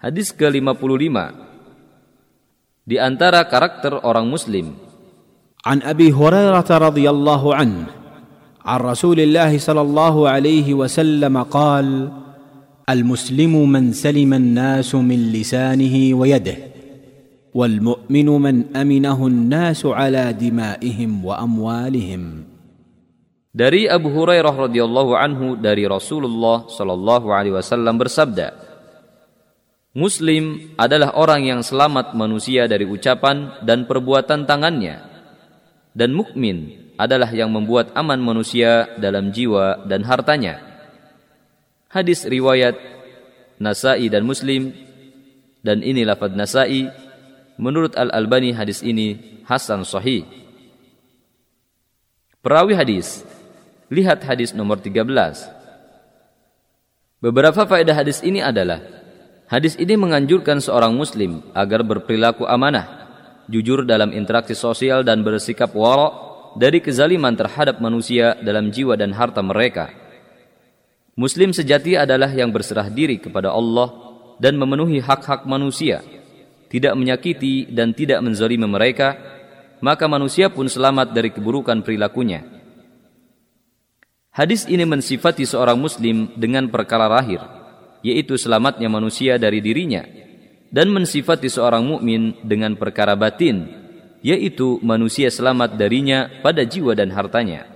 Hadis ke-55 Di antara karakter orang muslim عن ابي هريره رضي الله عنه عن رسول الله صلى الله عليه وسلم قال المسلم من سلم الناس من لسانه ويده والمؤمن من امنه الناس على دمائهم واموالهم Dari Abu Hurairah radhiyallahu anhu dari Rasulullah shallallahu alaihi wasallam bersabda Muslim adalah orang yang selamat manusia dari ucapan dan perbuatan tangannya dan mukmin adalah yang membuat aman manusia dalam jiwa dan hartanya. Hadis riwayat Nasai dan Muslim dan ini lafaz Nasai menurut Al-Albani hadis ini hasan sahih. Perawi hadis Lihat hadis nomor 13. Beberapa faedah hadis ini adalah Hadis ini menganjurkan seorang muslim agar berperilaku amanah jujur dalam interaksi sosial dan bersikap wara dari kezaliman terhadap manusia dalam jiwa dan harta mereka. Muslim sejati adalah yang berserah diri kepada Allah dan memenuhi hak-hak manusia, tidak menyakiti dan tidak menzalimi mereka, maka manusia pun selamat dari keburukan perilakunya. Hadis ini mensifati seorang muslim dengan perkara lahir, yaitu selamatnya manusia dari dirinya dan mensifati seorang mukmin dengan perkara batin, yaitu manusia selamat darinya pada jiwa dan hartanya.